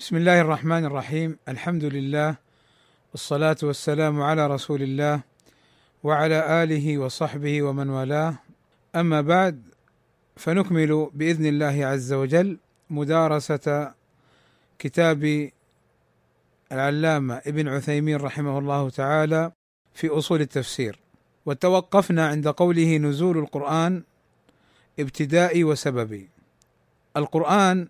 بسم الله الرحمن الرحيم الحمد لله والصلاة والسلام على رسول الله وعلى آله وصحبه ومن والاه أما بعد فنكمل بإذن الله عز وجل مدارسة كتاب العلامة ابن عثيمين رحمه الله تعالى في أصول التفسير وتوقفنا عند قوله نزول القرآن ابتدائي وسببي القرآن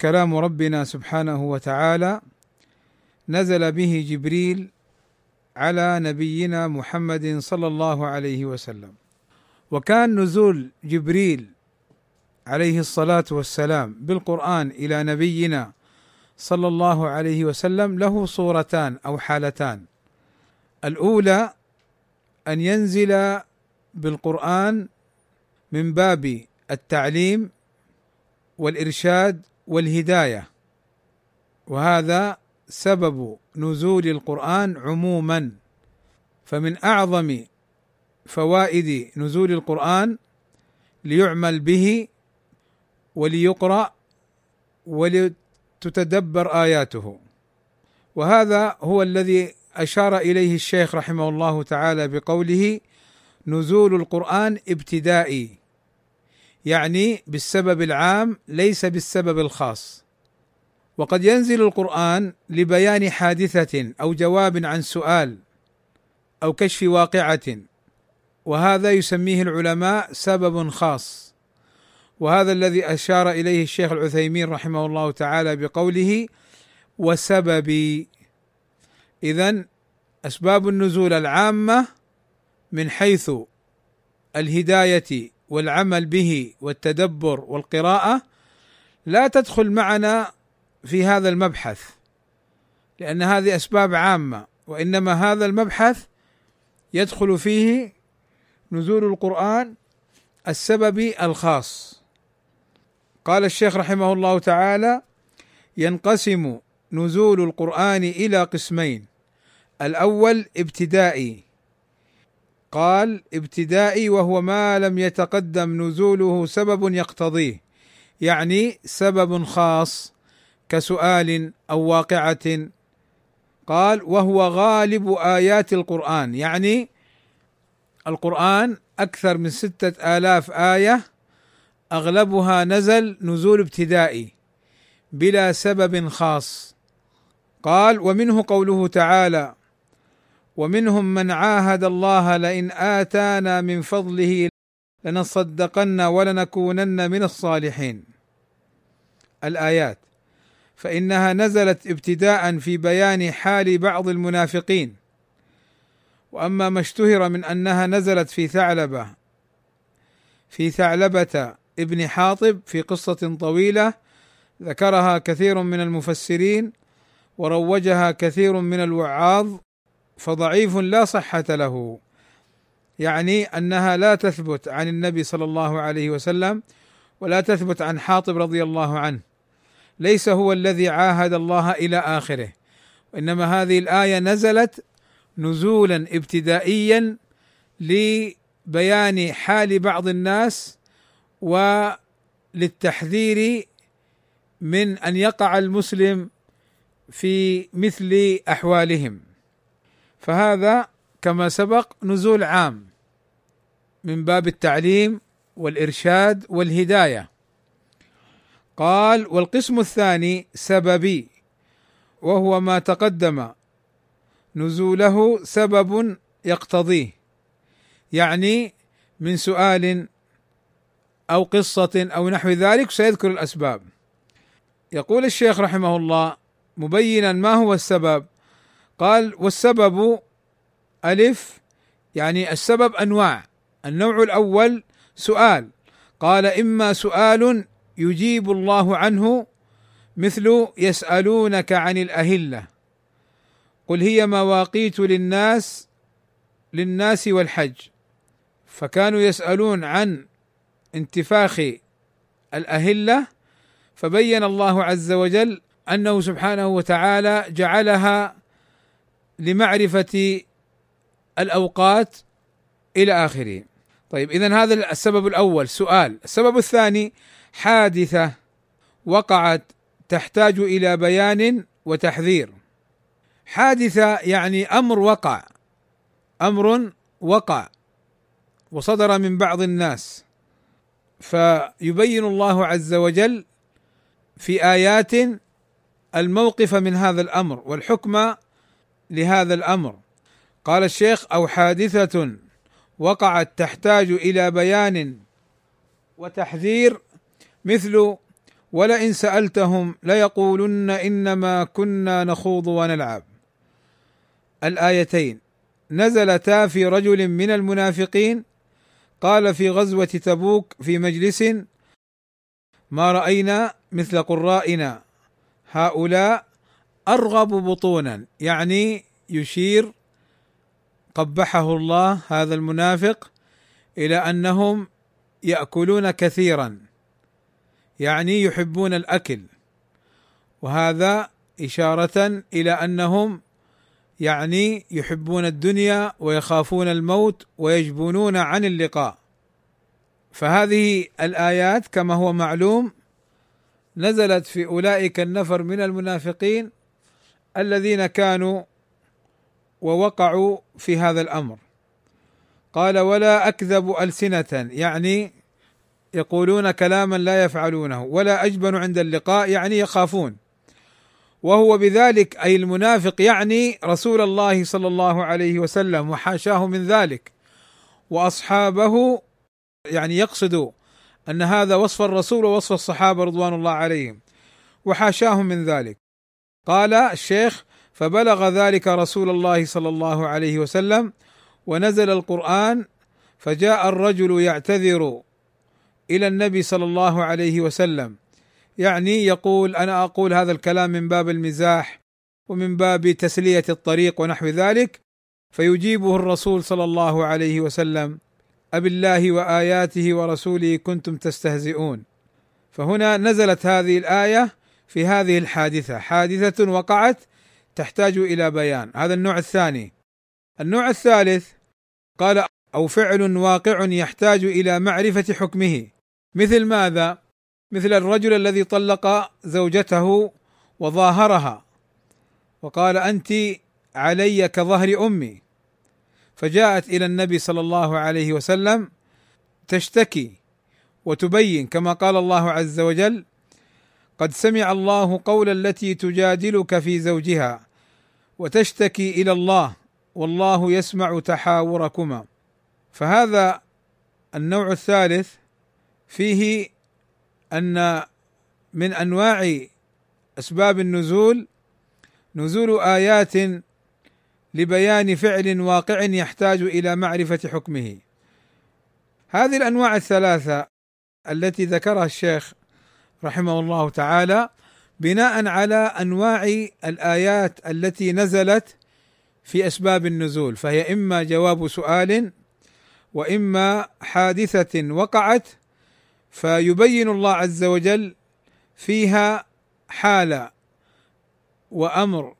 كلام ربنا سبحانه وتعالى نزل به جبريل على نبينا محمد صلى الله عليه وسلم. وكان نزول جبريل عليه الصلاة والسلام بالقرآن إلى نبينا صلى الله عليه وسلم له صورتان أو حالتان. الأولى أن ينزل بالقرآن من باب التعليم والإرشاد والهداية. وهذا سبب نزول القرآن عموما. فمن أعظم فوائد نزول القرآن ليعمل به وليقرأ ولتتدبر آياته. وهذا هو الذي أشار إليه الشيخ رحمه الله تعالى بقوله نزول القرآن ابتدائي. يعني بالسبب العام ليس بالسبب الخاص. وقد ينزل القرآن لبيان حادثة أو جواب عن سؤال أو كشف واقعة وهذا يسميه العلماء سبب خاص. وهذا الذي أشار إليه الشيخ العثيمين رحمه الله تعالى بقوله وسبب. اذا أسباب النزول العامة من حيث الهداية والعمل به والتدبر والقراءة لا تدخل معنا في هذا المبحث لأن هذه أسباب عامة وإنما هذا المبحث يدخل فيه نزول القرآن السبب الخاص. قال الشيخ رحمه الله تعالى ينقسم نزول القرآن إلى قسمين الأول ابتدائي قال ابتدائي وهو ما لم يتقدم نزوله سبب يقتضيه يعني سبب خاص كسؤال أو واقعة. قال وهو غالب آيات القرآن يعني القرآن أكثر من ستة آلاف آية أغلبها نزل نزول ابتدائي بلا سبب خاص. قال ومنه قوله تعالى ومنهم من عاهد الله لئن آتانا من فضله لنصدقن ولنكونن من الصالحين. الآيات فإنها نزلت ابتداء في بيان حال بعض المنافقين. وأما ما اشتهر من أنها نزلت في ثعلبة في ثعلبة ابن حاطب في قصة طويلة ذكرها كثير من المفسرين وروجها كثير من الوعاظ فضعيف لا صحة له. يعني أنها لا تثبت عن النبي صلى الله عليه وسلم ولا تثبت عن حاطب رضي الله عنه. ليس هو الذي عاهد الله إلى آخره. وانما هذه الآية نزلت نزولا ابتدائيا لبيان حال بعض الناس وللتحذير من أن يقع المسلم في مثل أحوالهم. فهذا كما سبق نزول عام من باب التعليم والإرشاد والهداية. قال والقسم الثاني سببي وهو ما تقدم نزوله سبب يقتضيه يعني من سؤال أو قصة أو نحو ذلك سيذكر الأسباب. يقول الشيخ رحمه الله مبينا ما هو السبب؟ قال والسبب ألف يعني السبب أنواع. النوع الأول سؤال. قال إما سؤال يجيب الله عنه مثل يسألونك عن الأهلة. قل هي مواقيت للناس للناس والحج. فكانوا يسألون عن انتفاخ الأهلة فبين الله عز وجل أنه سبحانه وتعالى جعلها لمعرفة الأوقات إلى آخره. طيب إذا هذا السبب الأول. سؤال. السبب الثاني حادثة وقعت تحتاج إلى بيان وتحذير. حادثة يعني أمر وقع. أمر وقع وصدر من بعض الناس. فيبين الله عز وجل في آيات الموقف من هذا الأمر. والحكم لهذا الأمر. قال الشيخ أو حادثة وقعت تحتاج إلى بيان وتحذير مثل ولئن سألتهم ليقولن إنما كنا نخوض ونلعب. الآيتين نزلتا في رجل من المنافقين قال في غزوة تبوك في مجلس ما رأينا مثل قرائنا هؤلاء أرغب بطونا يعني يشير قبحه الله هذا المنافق إلى أنهم يأكلون كثيرا يعني يحبون الأكل. وهذا إشارة إلى أنهم يعني يحبون الدنيا ويخافون الموت ويجبنون عن اللقاء. فهذه الآيات كما هو معلوم نزلت في أولئك النفر من المنافقين الذين كانوا ووقعوا في هذا الأمر. قال ولا أكذب ألسنة. يعني يقولون كلاما لا يفعلونه ولا أجبن عند اللقاء. يعني يخافون. وهو بذلك أي المنافق يعني رسول الله صلى الله عليه وسلم وحاشاه من ذلك. وأصحابه يعني يقصد أن هذا وصف الرسول ووصف الصحابة رضوان الله عليهم وحاشاهم من ذلك. قال الشيخ فبلغ ذلك رسول الله صلى الله عليه وسلم ونزل القرآن فجاء الرجل يعتذر إلى النبي صلى الله عليه وسلم. يعني يقول أنا أقول هذا الكلام من باب المزاح ومن باب تسلية الطريق ونحو ذلك. فيجيبه الرسول صلى الله عليه وسلم أب الله وآياته ورسوله كنتم تستهزئون. فهنا نزلت هذه الآية في هذه الحادثة. حادثة وقعت تحتاج إلى بيان. هذا النوع الثاني. النوع الثالث قال أو فعل واقع يحتاج إلى معرفة حكمه. مثل ماذا؟ مثل الرجل الذي طلق زوجته وظاهرها. وقال أنت علي كظهر أمي. فجاءت إلى النبي صلى الله عليه وسلم تشتكي وتبين كما قال الله عز وجل قد سمع الله قول التي تجادلك في زوجها وتشتكي إلى الله والله يسمع تحاوركما. فهذا النوع الثالث فيه أن من أنواع أسباب النزول نزول آيات لبيان فعل واقع يحتاج إلى معرفة حكمه. هذه الأنواع الثلاثة التي ذكرها الشيخ رحمه الله تعالى بناء على أنواع الآيات التي نزلت في أسباب النزول فهي إما جواب سؤال وإما حادثة وقعت فيبين الله عز وجل فيها حال وأمر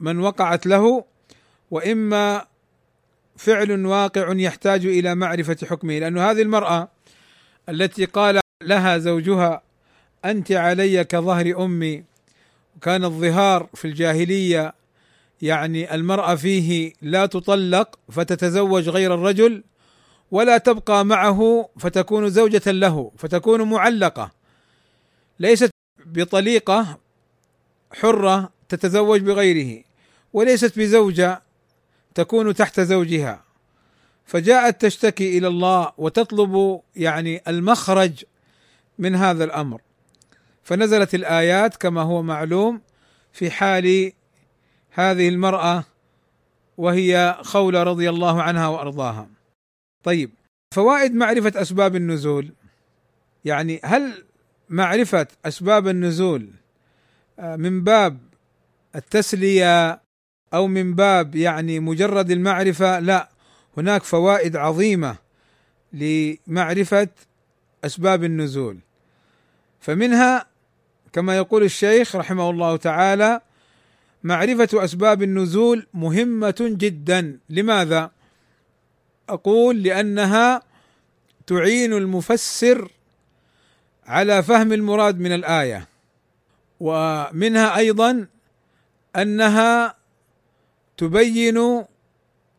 من وقعت له وإما فعل واقع يحتاج إلى معرفة حكمه لأن هذه المرأة التي قال لها زوجها أنت علي كظهر أمي. وكان الظهار في الجاهلية يعني المرأة فيه لا تطلق فتتزوج غير الرجل ولا تبقى معه فتكون زوجة له فتكون معلقة. ليست بطليقة حرة تتزوج بغيره وليست بزوجة تكون تحت زوجها. فجاءت تشتكي إلى الله وتطلب يعني المخرج من هذا الأمر. فنزلت الآيات كما هو معلوم في حال هذه المرأة وهي خولة رضي الله عنها وأرضاها. طيب فوائد معرفة أسباب النزول. يعني هل معرفة أسباب النزول آه، من باب التسلية أو من باب يعني مجرد المعرفة؟ لا هناك فوائد عظيمة لمعرفة أسباب النزول. فمنها كما يقول الشيخ رحمه الله تعالى معرفة أسباب النزول مهمة جدا. لماذا؟ أقول لأنها تعين المفسر على فهم المراد من الآية ومنها أيضا أنها تبين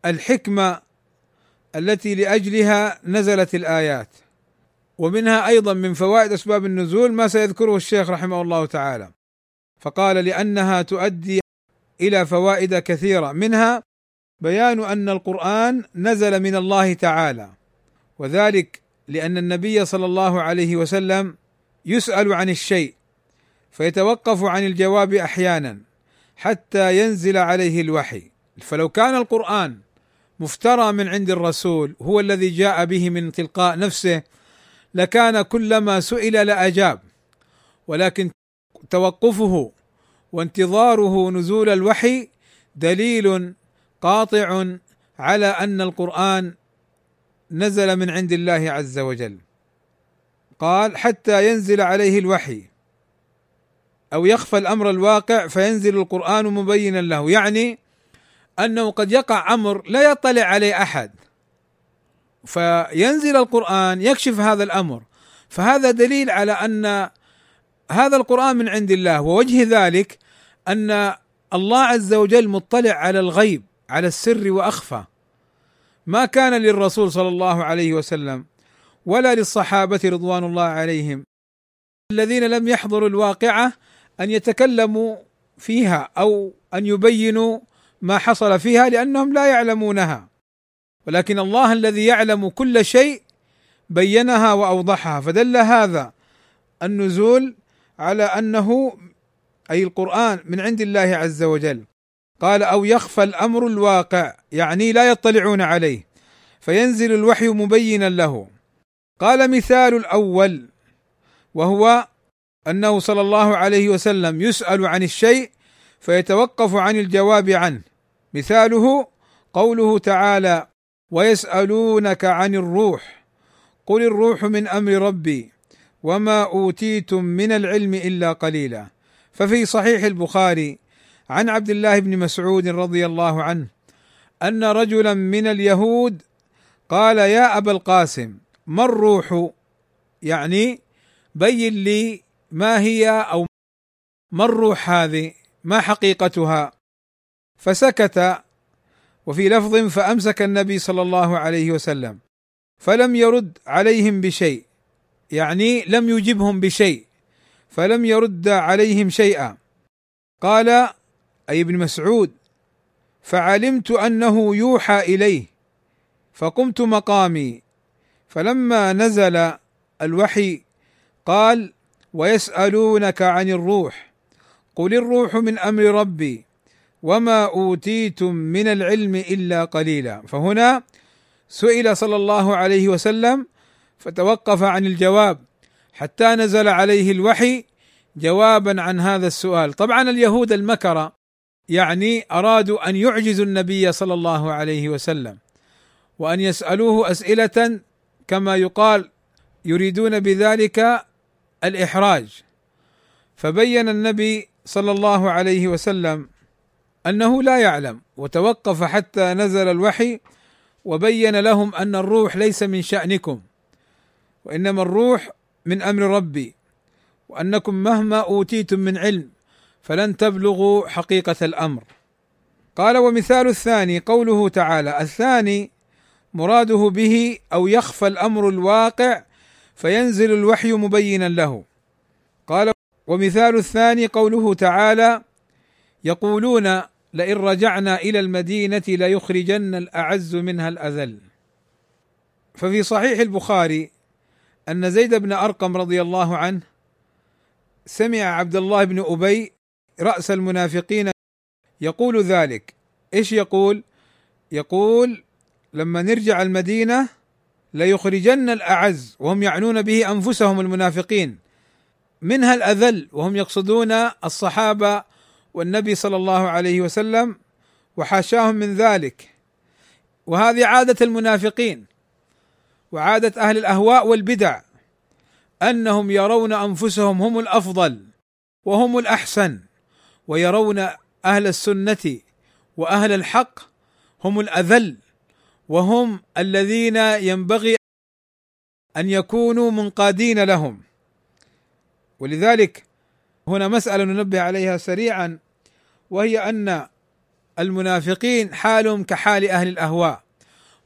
الحكمة التي لأجلها نزلت الآيات. ومنها أيضا من فوائد أسباب النزول ما سيذكره الشيخ رحمه الله تعالى. فقال لأنها تؤدي إلى فوائد كثيرة. منها بيان أن القرآن نزل من الله تعالى وذلك لأن النبي صلى الله عليه وسلم يسأل عن الشيء فيتوقف عن الجواب أحيانا حتى ينزل عليه الوحي. فلو كان القرآن مفترى من عند الرسول هو الذي جاء به من تلقاء نفسه لكان كلما سئل لأجاب ولكن توقفه وانتظاره نزول الوحي دليل قاطع على أن القرآن نزل من عند الله عز وجل. قال حتى ينزل عليه الوحي أو يخفى الأمر الواقع فينزل القرآن مبينا له. يعني أنه قد يقع أمر لا يطلع عليه أحد. فينزل القرآن يكشف هذا الأمر. فهذا دليل على أن هذا القرآن من عند الله ووجه ذلك أن الله عز وجل مطلع على الغيب على السر وأخفى. ما كان للرسول صلى الله عليه وسلم ولا للصحابة رضوان الله عليهم الذين لم يحضروا الواقعة أن يتكلموا فيها أو أن يبينوا ما حصل فيها لأنهم لا يعلمونها. ولكن الله الذي يعلم كل شيء بينها وأوضحها. فدل هذا النزول على أنه أي القرآن من عند الله عز وجل. قال أو يخفى الأمر الواقع يعني لا يطلعون عليه فينزل الوحي مبينا له. قال مثال الأول وهو أنه صلى الله عليه وسلم يسأل عن الشيء فيتوقف عن الجواب عنه. مثاله قوله تعالى ويسألونك عن الروح. قل الروح من أمر ربي وما أوتيتم من العلم إلا قليلا. ففي صحيح البخاري عن عبد الله بن مسعود رضي الله عنه أن رجلا من اليهود قال يا أبا القاسم ما الروح؟ يعني بين لي ما هي أو ما الروح هذه؟ ما حقيقتها؟ فسكت وفي لفظ فأمسك النبي صلى الله عليه وسلم فلم يرد عليهم بشيء يعني لم يجبهم بشيء فلم يرد عليهم شيئا. قال أي ابن مسعود فعلمت أنه يوحى إليه فقمت مقامي. فلما نزل الوحي قال ويسألونك عن الروح قل الروح من أمر ربي. وما اوتيتم من العلم الا قليلا. فهنا سئل صلى الله عليه وسلم فتوقف عن الجواب حتى نزل عليه الوحي جوابا عن هذا السؤال. طبعا اليهود المكره يعني أرادوا أن يعجزوا النبي صلى الله عليه وسلم وأن يسألوه أسئلة كما يقال يريدون بذلك الإحراج. فبين النبي صلى الله عليه وسلم أنه لا يعلم وتوقف حتى نزل الوحي وبين لهم أن الروح ليس من شأنكم وإنما الروح من أمر ربي وأنكم مهما أوتيتم من علم فلن تبلغوا حقيقة الأمر. قال ومثال الثاني قوله تعالى الثاني مراده به أو يخفى الأمر الواقع فينزل الوحي مبينا له. قال ومثال الثاني قوله تعالى يقولون لئن رجعنا إلى المدينة ليخرجن الأعز منها الأذل ففي صحيح البخاري أن زيد بن أرقم رضي الله عنه سمع عبد الله بن أبي رأس المنافقين يقول ذلك إيش يقول؟ يقول لما نرجع المدينة ليخرجن الأعز وهم يعنون به أنفسهم المنافقين منها الأذل وهم يقصدون الصحابة والنبي صلى الله عليه وسلم وحاشاهم من ذلك. وهذه عادة المنافقين وعادة أهل الأهواء والبدع أنهم يرون أنفسهم هم الأفضل وهم الأحسن ويرون أهل السنة وأهل الحق هم الأذل وهم الذين ينبغي أن يكونوا منقادين لهم. ولذلك هنا مسألة ننبه عليها سريعا وهي أن المنافقين حالهم كحال أهل الأهواء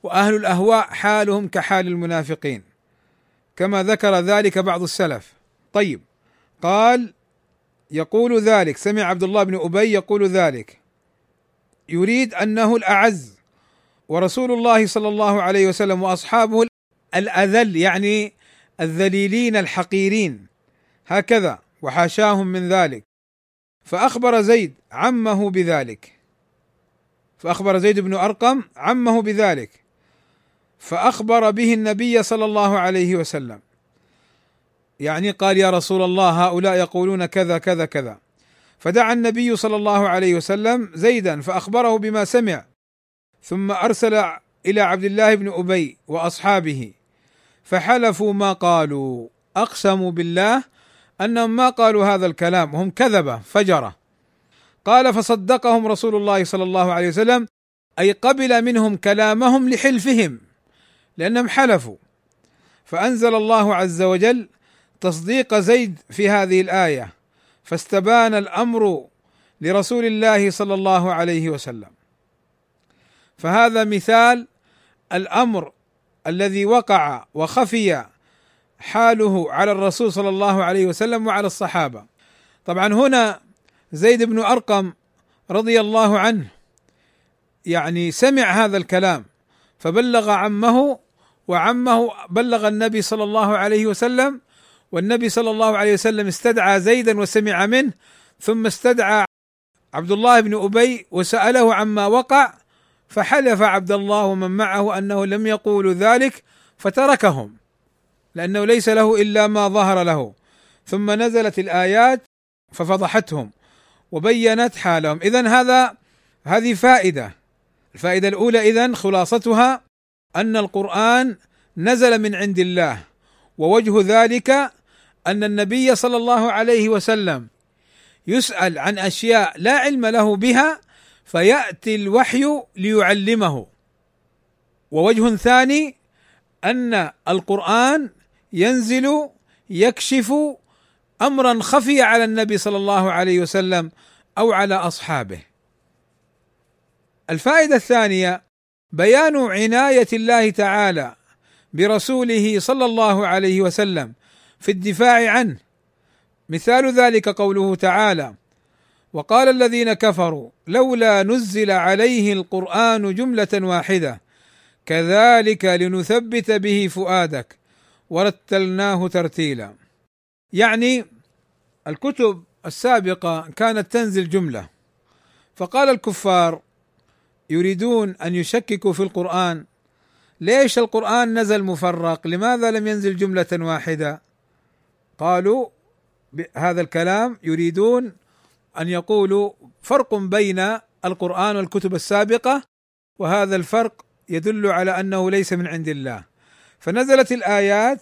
وأهل الأهواء حالهم كحال المنافقين. كما ذكر ذلك بعض السلف. طيب قال يقول ذلك سمع عبد الله بن أبي يقول ذلك يريد أنه الأعز ورسول الله صلى الله عليه وسلم وأصحابه الأذل يعني الذليلين الحقيرين. هكذا وحاشاهم من ذلك. فأخبر زيد عمه بذلك. فأخبر زيد بن أرقم عمه بذلك. فأخبر به النبي صلى الله عليه وسلم. يعني قال يا رسول الله هؤلاء يقولون كذا كذا كذا. فدعا النبي صلى الله عليه وسلم زيدا فأخبره بما سمع. ثم أرسل إلى عبد الله بن أبي وأصحابه. فحلفوا ما قالوا. أقسموا بالله أنهم ما قالوا هذا الكلام هم كذبة فجرة. قال فصدقهم رسول الله صلى الله عليه وسلم أي قبل منهم كلامهم لحلفهم لأنهم حلفوا. فأنزل الله عز وجل تصديق زيد في هذه الآية فاستبان الأمر لرسول الله صلى الله عليه وسلم. فهذا مثال الأمر الذي وقع وخفي حاله على الرسول صلى الله عليه وسلم وعلى الصحابة. طبعا هنا زيد بن أرقم رضي الله عنه يعني سمع هذا الكلام فبلغ عمه وعمه بلغ النبي صلى الله عليه وسلم والنبي صلى الله عليه وسلم استدعى زيدا وسمع منه ثم استدعى عبد الله بن أبي وسأله عما وقع فحلف عبد الله ومن معه أنه لم يقولوا ذلك فتركهم. لأنه ليس له إلا ما ظهر له. ثم نزلت الآيات ففضحتهم وبينت حالهم. اذا هذا هذه فائدة. الفائدة الأولى اذا خلاصتها أن القرآن نزل من عند الله ووجه ذلك أن النبي صلى الله عليه وسلم يسأل عن أشياء لا علم له بها فيأتي الوحي ليعلمه. ووجه ثاني أن القرآن ينزل يكشف أمرا خفي على النبي صلى الله عليه وسلم أو على أصحابه. الفائدة الثانية بيان عناية الله تعالى برسوله صلى الله عليه وسلم في الدفاع عنه مثال ذلك قوله تعالى وقال الذين كفروا لولا نزل عليه القرآن جملة واحدة كذلك لنثبت به فؤادك ورتلناه ترتيلا. يعني الكتب السابقة كانت تنزل جملة. فقال الكفار يريدون أن يشككوا في القرآن. ليش القرآن نزل مفرق؟ لماذا لم ينزل جملة واحدة؟ قالوا هذا الكلام يريدون أن يقولوا فرق بين القرآن والكتب السابقة وهذا الفرق يدل على أنه ليس من عند الله. فنزلت الآيات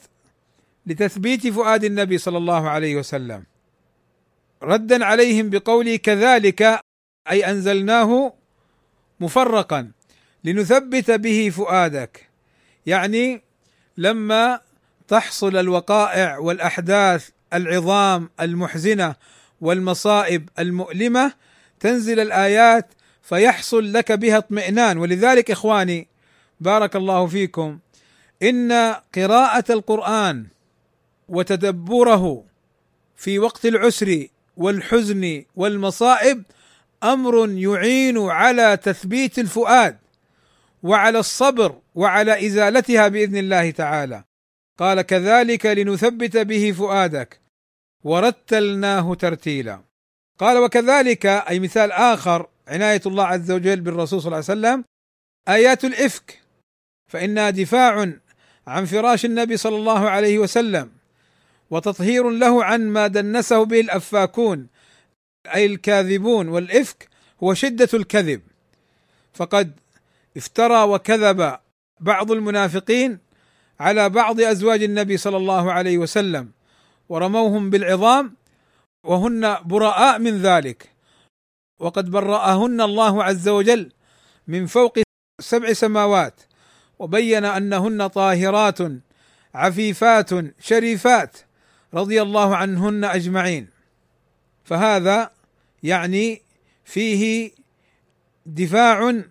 لتثبيت فؤاد النبي صلى الله عليه وسلم. ردا عليهم بقوله كذلك أي أنزلناه مفرقا لنثبت به فؤادك. يعني لما تحصل الوقائع والأحداث العظام المحزنة والمصائب المؤلمة تنزل الآيات فيحصل لك بها اطمئنان. ولذلك إخواني بارك الله فيكم إن قراءة القرآن وتدبره في وقت العسر والحزن والمصائب أمر يعين على تثبيت الفؤاد وعلى الصبر وعلى إزالتها بإذن الله تعالى. قال كذلك لنثبت به فؤادك ورتلناه ترتيلا. قال وكذلك أي مثال آخر عناية الله عز وجل بالرسول صلى الله عليه وسلم آيات الإفك فإنها دفاع عن فراش النبي صلى الله عليه وسلم وتطهير له عن ما دنسه به الأفاكون أي الكاذبون والإفك هو شدة الكذب. فقد افترى وكذب بعض المنافقين على بعض أزواج النبي صلى الله عليه وسلم ورموهم بالعظام وهن براء من ذلك. وقد برأهن الله عز وجل من فوق سبع سماوات وبين أنهن طاهرات عفيفات شريفات رضي الله عنهن أجمعين. فهذا يعني فيه دفاع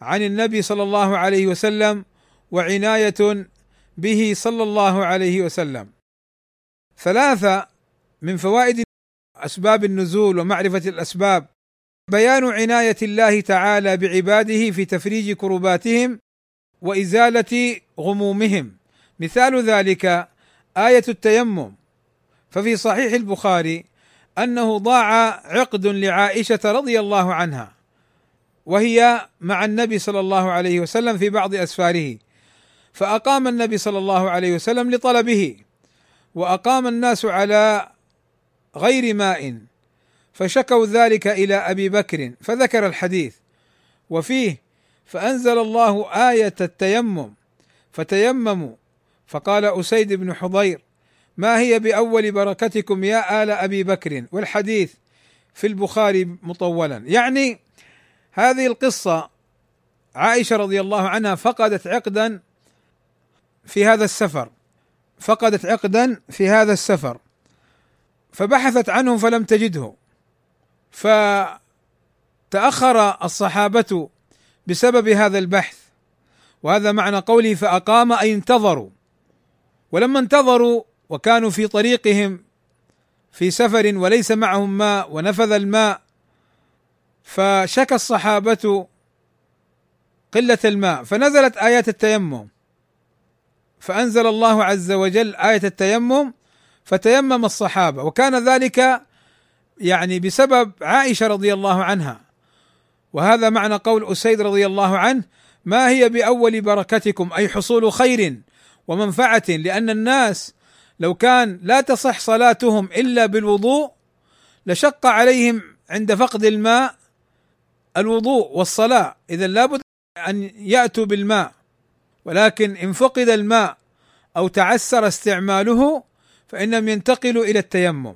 عن النبي صلى الله عليه وسلم وعناية به صلى الله عليه وسلم. ثلاثة من فوائد أسباب النزول ومعرفة الأسباب. بيان عناية الله تعالى بعباده في تفريج كرباتهم وإزالة غمومهم. مثال ذلك آية التيمم. ففي صحيح البخاري أنه ضاع عقد لعائشة رضي الله عنها وهي مع النبي صلى الله عليه وسلم في بعض أسفاره. فأقام النبي صلى الله عليه وسلم لطلبه وأقام الناس على غير ماء فشكوا ذلك إلى أبي بكر فذكر الحديث. وفيه فأنزل الله آية التيمم فتيمموا. فقال أسيد بن حضير ما هي بأول بركتكم يا آل أبي بكر؟ والحديث في البخاري مطولا. يعني هذه القصة عائشة رضي الله عنها فقدت عقدا في هذا السفر فقدت عقدا في هذا السفر فبحثت عنه فلم تجده. فتأخر الصحابة بسبب هذا البحث. وهذا معنى قوله فأقام أي انتظروا. ولما انتظروا وكانوا في طريقهم في سفر وليس معهم ماء ونفذ الماء فشكى الصحابة قلة الماء فنزلت آيات التيمم. فأنزل الله عز وجل آية التيمم فتيمم الصحابة. وكان ذلك يعني بسبب عائشة رضي الله عنها. وهذا معنى قول أسيد رضي الله عنه ما هي بأول بركتكم؟ أي حصول خير ومنفعة؟ لأن الناس لو كان لا تصح صلاتهم إلا بالوضوء لشق عليهم عند فقد الماء الوضوء والصلاة. إذا لابد أن يأتوا بالماء. ولكن إن فقد الماء أو تعسر استعماله فإنهم ينتقلوا إلى التيمم.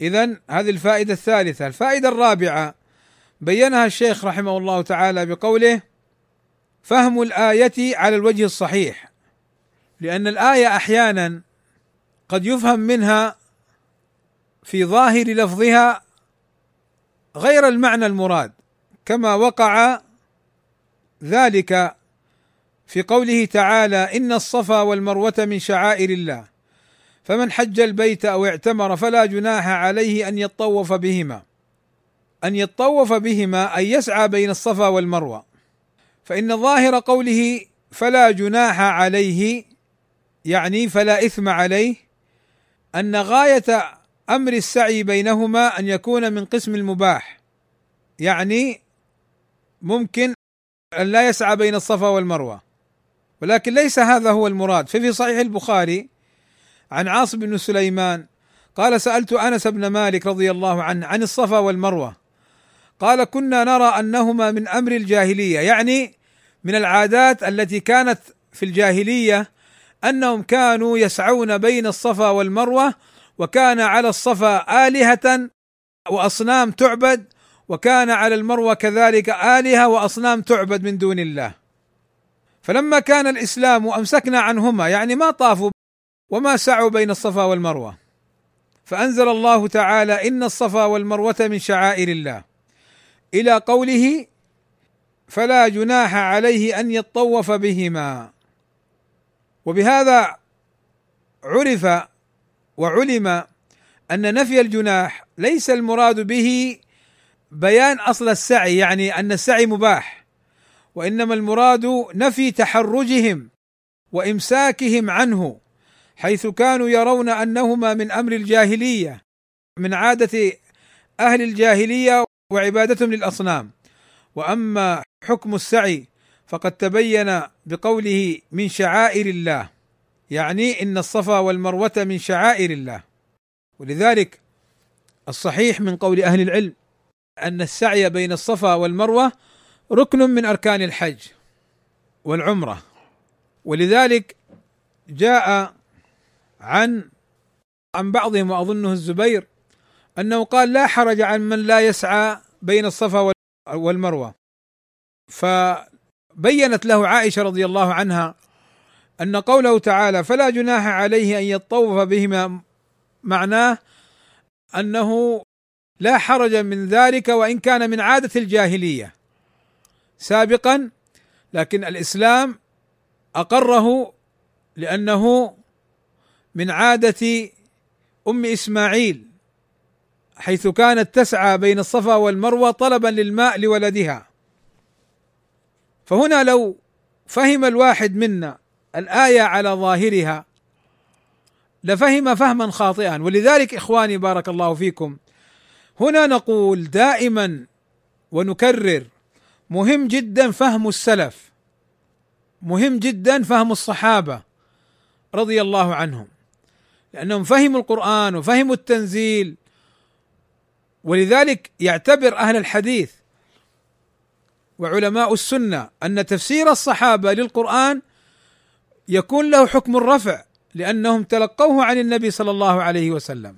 إذا هذه الفائدة الثالثة. الفائدة الرابعة بينها الشيخ رحمه الله تعالى بقوله فهم الآية على الوجه الصحيح لأن الآية أحيانا قد يفهم منها في ظاهر لفظها غير المعنى المراد كما وقع ذلك في قوله تعالى إن الصفا والمروة من شعائر الله فمن حج البيت أو اعتمر فلا جناح عليه أن يطوف بهما أن يطوف بهما اي يسعى بين الصفا والمروة. فإن ظاهر قوله فلا جناح عليه يعني فلا إثم عليه أن غاية أمر السعي بينهما أن يكون من قسم المباح. يعني ممكن أن لا يسعى بين الصفا والمروة. ولكن ليس هذا هو المراد. ففي صحيح البخاري عن عاصم بن سليمان قال سألت أنس بن مالك رضي الله عنه عن الصفا والمروة. قال كنا نرى أنهما من أمر الجاهلية يعني من العادات التي كانت في الجاهلية أنهم كانوا يسعون بين الصفا والمروة وكان على الصفا آلهة وأصنام تعبد وكان على المروة كذلك آلهة وأصنام تعبد من دون الله. فلما كان الإسلام أمسكنا عنهما يعني ما طافوا وما سعوا بين الصفا والمروة. فأنزل الله تعالى إن الصفا والمروة من شعائر الله. إلى قوله فلا جناح عليه أن يطوف بهما. وبهذا عرف وعلم أن نفي الجناح ليس المراد به بيان أصل السعي يعني أن السعي مباح وإنما المراد نفي تحرجهم وإمساكهم عنه حيث كانوا يرون أنهما من أمر الجاهلية من عادة أهل الجاهلية وعبادتهم للأصنام. وأما حكم السعي فقد تبين بقوله من شعائر الله يعني إن الصفا والمروة من شعائر الله. ولذلك الصحيح من قول أهل العلم أن السعي بين الصفا والمروة ركن من أركان الحج والعمرة. ولذلك جاء عن عن بعضهم وأظنه الزبير أنه قال لا حرج عن من لا يسعى بين الصفا والمروة. فبينت له عائشة رضي الله عنها أن قوله تعالى فلا جناح عليه أن يطوف بهما معناه أنه لا حرج من ذلك وإن كان من عادة الجاهلية. سابقا لكن الإسلام أقره لأنه من عادة أم إسماعيل حيث كانت تسعى بين الصفا والمروة طلبا للماء لولدها. فهنا لو فهم الواحد منا الآية على ظاهرها لفهم فهما خاطئا. ولذلك إخواني بارك الله فيكم هنا نقول دائما ونكرر مهم جدا فهم السلف مهم جدا فهم الصحابة رضي الله عنهم. لأنهم فهموا القرآن وفهموا التنزيل ولذلك يعتبر أهل الحديث وعلماء السنة أن تفسير الصحابة للقرآن يكون له حكم الرفع لأنهم تلقوه عن النبي صلى الله عليه وسلم.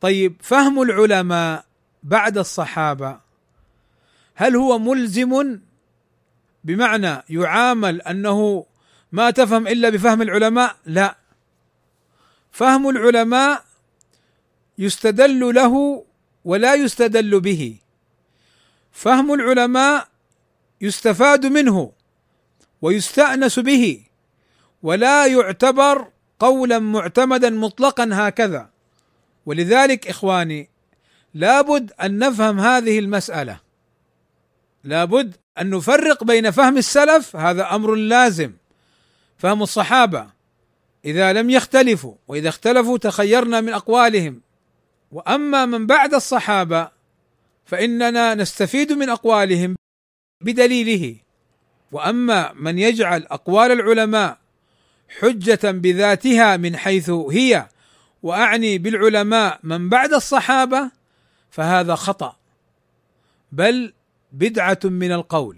طيب فهم العلماء بعد الصحابة هل هو ملزم بمعنى يعامل أنه ما تفهم إلا بفهم العلماء؟ لا. فهم العلماء يستدل له ولا يستدل به. فهم العلماء يستفاد منه ويستأنس به ولا يعتبر قولا معتمدا مطلقا هكذا. ولذلك إخواني لابد أن نفهم هذه المسألة. لابد أن نفرق بين فهم السلف هذا أمر لازم. فهم الصحابة إذا لم يختلفوا وإذا اختلفوا تخيرنا من أقوالهم. وأما من بعد الصحابة فإننا نستفيد من أقوالهم بدليله. وأما من يجعل أقوال العلماء حجة بذاتها من حيث هي وأعني بالعلماء من بعد الصحابة فهذا خطأ بل بدعة من القول.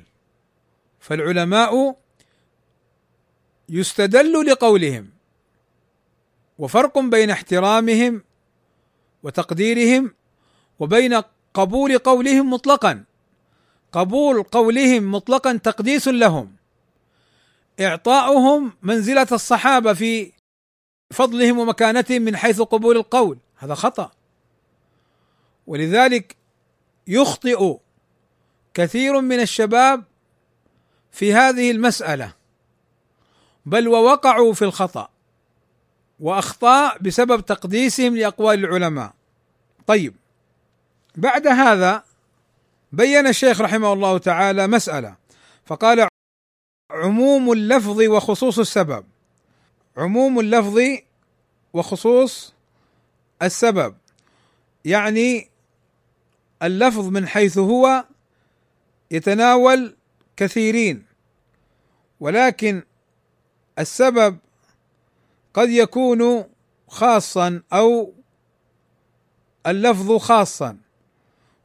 فالعلماء يستدل لقولهم وفرق بين احترامهم وتقديرهم وبين قبول قولهم مطلقا. قبول قولهم مطلقا تقديس لهم. إعطاؤهم منزلة الصحابة في فضلهم ومكانتهم من حيث قبول القول. هذا خطأ. ولذلك يخطئ كثير من الشباب في هذه المسألة. بل ووقعوا في الخطأ. واخطاء بسبب تقديسهم لأقوال العلماء. طيب بعد هذا بين الشيخ رحمه الله تعالى مسألة فقال عموم اللفظ وخصوص السبب عموم اللفظ وخصوص السبب يعني اللفظ من حيث هو يتناول كثيرين ولكن السبب قد يكون خاصا أو اللفظ خاصا.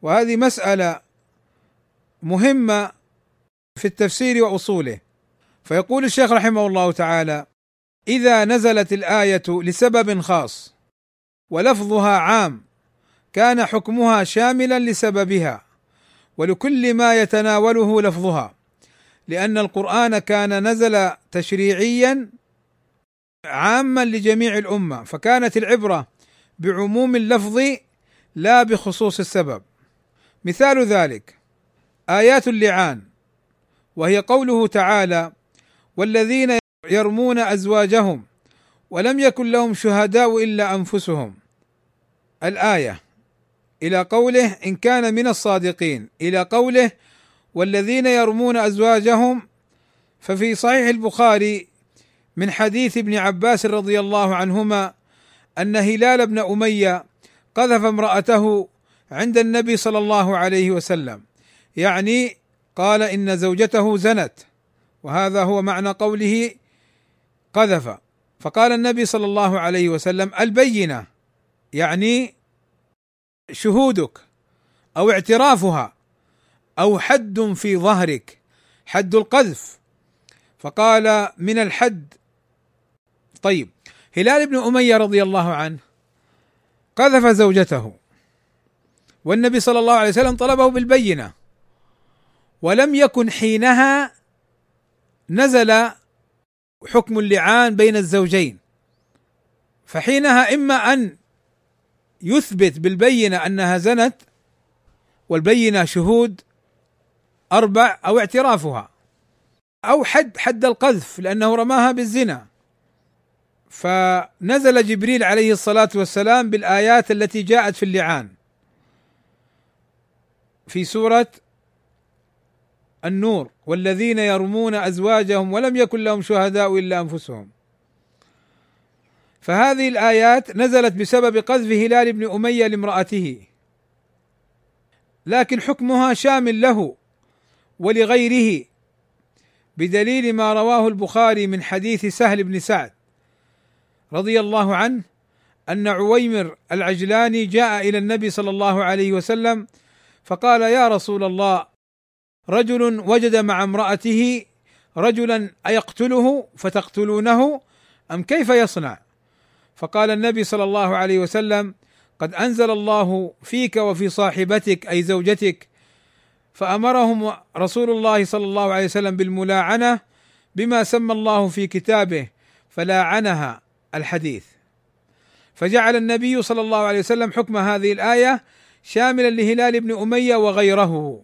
وهذه مسألة مهمة في التفسير وأصوله. فيقول الشيخ رحمه الله تعالى إذا نزلت الآية لسبب خاص ولفظها عام كان حكمها شاملا لسببها ولكل ما يتناوله لفظها لأن القرآن كان نزل تشريعيا عاما لجميع الأمة فكانت العبرة بعموم اللفظ لا بخصوص السبب. مثال ذلك آيات اللعان وهي قوله تعالى والذين يرمون أزواجهم ولم يكن لهم شهداء إلا أنفسهم الآية إلى قوله إن كان من الصادقين إلى قوله والذين يرمون أزواجهم ففي صحيح البخاري من حديث ابن عباس رضي الله عنهما أن هلال بن أمية قذف امرأته عند النبي صلى الله عليه وسلم. يعني قال إن زوجته زنت وهذا هو معنى قوله قذف. فقال النبي صلى الله عليه وسلم البينة يعني شهودك أو اعترافها أو حد في ظهرك حد القذف. فقال من الحد طيب هلال بن أمية رضي الله عنه قذف زوجته والنبي صلى الله عليه وسلم طلبه بالبينة ولم يكن حينها نزل حكم اللعان بين الزوجين فحينها إما أن يثبت بالبينة أنها زنت والبينة شهود أربع أو اعترافها أو حد حد القذف لأنه رماها بالزنا. فنزل جبريل عليه الصلاة والسلام بالآيات التي جاءت في اللعان. في سورة النور والذين يرمون أزواجهم ولم يكن لهم شهداء إلا أنفسهم. فهذه الآيات نزلت بسبب قذف هلال بن أمية لامرأته. لكن حكمها شامل له ولغيره بدليل ما رواه البخاري من حديث سهل بن سعد. رضي الله عنه أن عويمر العجلاني جاء إلى النبي صلى الله عليه وسلم فقال يا رسول الله رجل وجد مع امرأته رجلا أيقتله فتقتلونه؟ أم كيف يصنع؟ فقال النبي صلى الله عليه وسلم: قد أنزل الله فيك وفي صاحبتك أي زوجتك. فأمرهم رسول الله صلى الله عليه وسلم بالملاعنة بما سمى الله في كتابه فلاعنها. الحديث. فجعل النبي صلى الله عليه وسلم حكم هذه الآية شاملا لهلال بن أمية وغيره.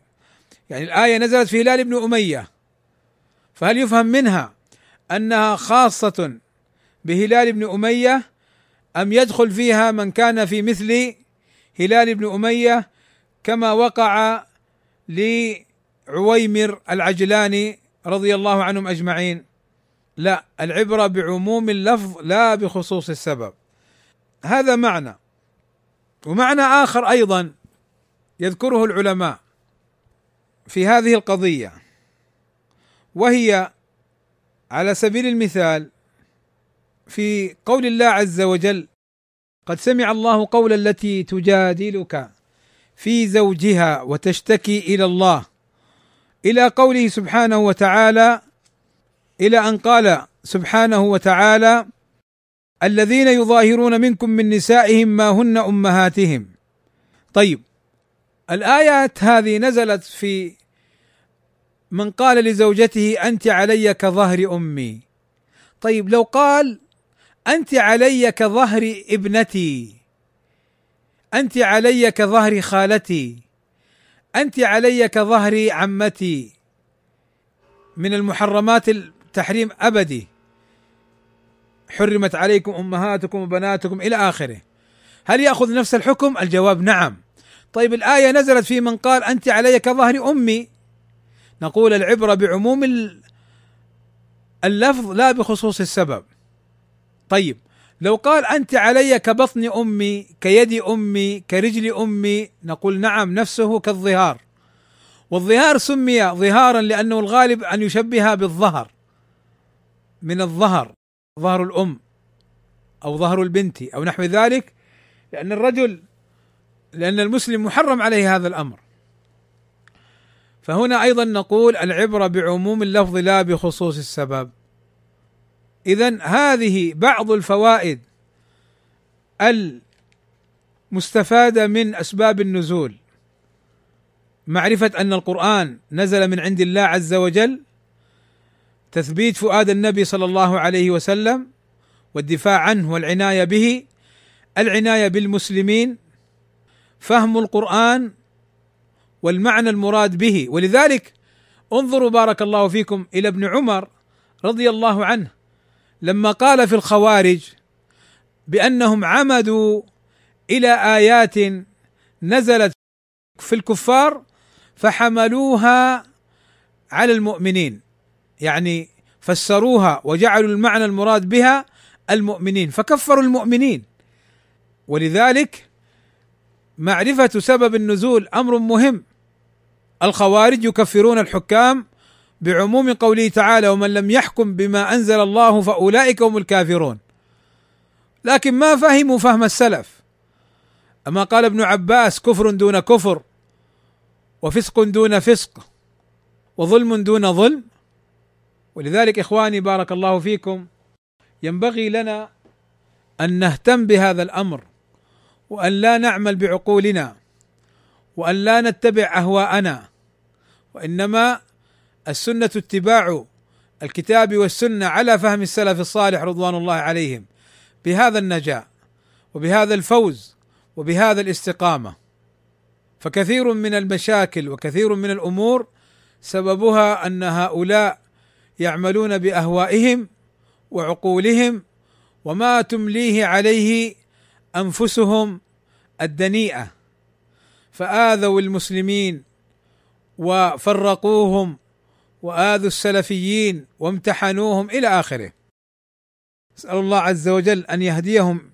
يعني الآية نزلت في هلال بن أمية. فهل يفهم منها أنها خاصة بهلال بن أمية أم يدخل فيها من كان في مثل هلال بن أمية كما وقع لعويمر العجلاني رضي الله عنهم أجمعين؟ لا العبرة بعموم اللفظ لا بخصوص السبب. هذا معنى. ومعنى آخر أيضا يذكره العلماء في هذه القضية وهي على سبيل المثال في قول الله عز وجل قد سمع الله قول التي تجادلك في زوجها وتشتكي إلى الله إلى قوله سبحانه وتعالى إلى أن قال سبحانه وتعالى الذين يظاهرون منكم من نسائهم ما هن أمهاتهم. طيب الآيات هذه نزلت في من قال لزوجته أنت علي كظهر أمي. طيب لو قال أنت علي كظهر ابنتي. أنت علي كظهر خالتي. أنت علي كظهر عمتي. من المحرمات التحريم أبدي. حرمت عليكم أمهاتكم وبناتكم إلى آخره. هل يأخذ نفس الحكم؟ الجواب نعم. طيب الآية نزلت في من قال أنت علي كظهر أمي. نقول العبرة بعموم اللفظ لا بخصوص السبب. طيب لو قال أنت علي كبطن أمي كيد أمي كرجل أمي نقول نعم نفسه كالظهار. والظهار سمي ظهارا لأنه الغالب أن يشبه بالظهر. من الظهر ظهر الأم أو ظهر البنت أو نحو ذلك لأن الرجل لأن المسلم محرم عليه هذا الأمر. فهنا أيضا نقول العبرة بعموم اللفظ لا بخصوص السبب. اذا هذه بعض الفوائد المستفاده من أسباب النزول. معرفة أن القرآن نزل من عند الله عز وجل تثبيت فؤاد النبي صلى الله عليه وسلم والدفاع عنه والعناية به العناية بالمسلمين فهم القرآن والمعنى المراد به. ولذلك انظروا بارك الله فيكم إلى ابن عمر رضي الله عنه لما قال في الخوارج بأنهم عمدوا إلى آيات نزلت في الكفار فحملوها على المؤمنين. يعني فسروها وجعلوا المعنى المراد بها المؤمنين فكفروا المؤمنين. ولذلك معرفة سبب النزول أمر مهم. الخوارج يكفرون الحكام بعموم قوله تعالى ومن لم يحكم بما أنزل الله فأولئك هم الكافرون لكن ما فهموا فهم السلف. أما قال ابن عباس كفر دون كفر وفسق دون فسق وظلم دون ظلم ولذلك إخواني بارك الله فيكم ينبغي لنا أن نهتم بهذا الأمر وأن لا نعمل بعقولنا وأن لا نتبع أهواءنا وإنما السنة اتباع الكتاب والسنة على فهم السلف الصالح رضوان الله عليهم بهذا النجاه وبهذا الفوز وبهذا الاستقامة. فكثير من المشاكل وكثير من الأمور سببها أن هؤلاء يعملون بأهوائهم وعقولهم وما تمليه عليه أنفسهم الدنيئة. فآذوا المسلمين وفرقوهم وآذوا السلفيين وامتحنوهم إلى آخره. أسأل الله عز وجل أن يهديهم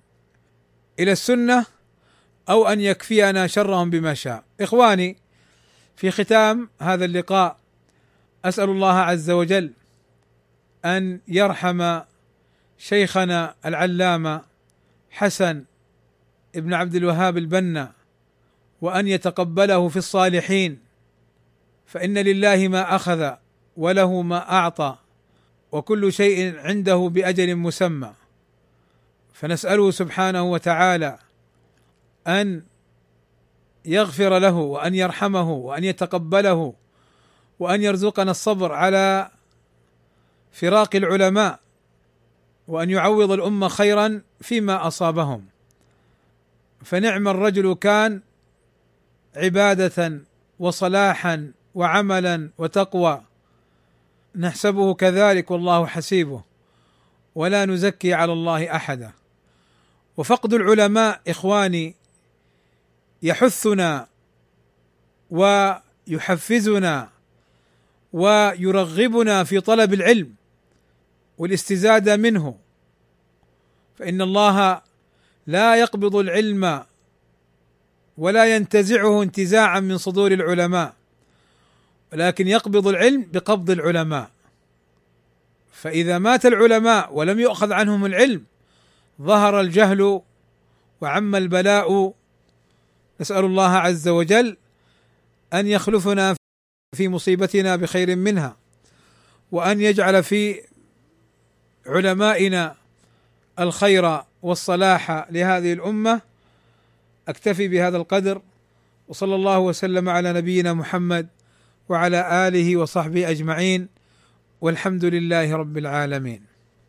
إلى السنة أو أن يكفينا شرهم بما شاء. إخواني في ختام هذا اللقاء أسأل الله عز وجل أن يرحم شيخنا العلامة حسن ابن عبد الوهاب البنا وأن يتقبله في الصالحين فإن لله ما أخذ وله ما أعطى وكل شيء عنده بأجل مسمى. فنسأله سبحانه وتعالى أن يغفر له وأن يرحمه وأن يتقبله وأن يرزقنا الصبر على فراق العلماء وأن يعوض الأمة خيرا فيما أصابهم. فنعم الرجل كان عبادة وصلاحا وعملا وتقوى. نحسبه كذلك والله حسيبه ولا نزكي على الله أحدا. وفقد العلماء إخواني يحثنا ويحفزنا ويرغبنا في طلب العلم. والاستزاده منه. فإن الله لا يقبض العلم ولا ينتزعه انتزاعا من صدور العلماء ولكن يقبض العلم بقبض العلماء. فإذا مات العلماء ولم يؤخذ عنهم العلم ظهر الجهل وعم البلاء. نسأل الله عز وجل أن يخلفنا في مصيبتنا بخير منها وأن يجعل في علمائنا الخير والصلاح لهذه الأمة أكتفي بهذا القدر وصلى الله وسلم على نبينا محمد وعلى آله وصحبه أجمعين والحمد لله رب العالمين.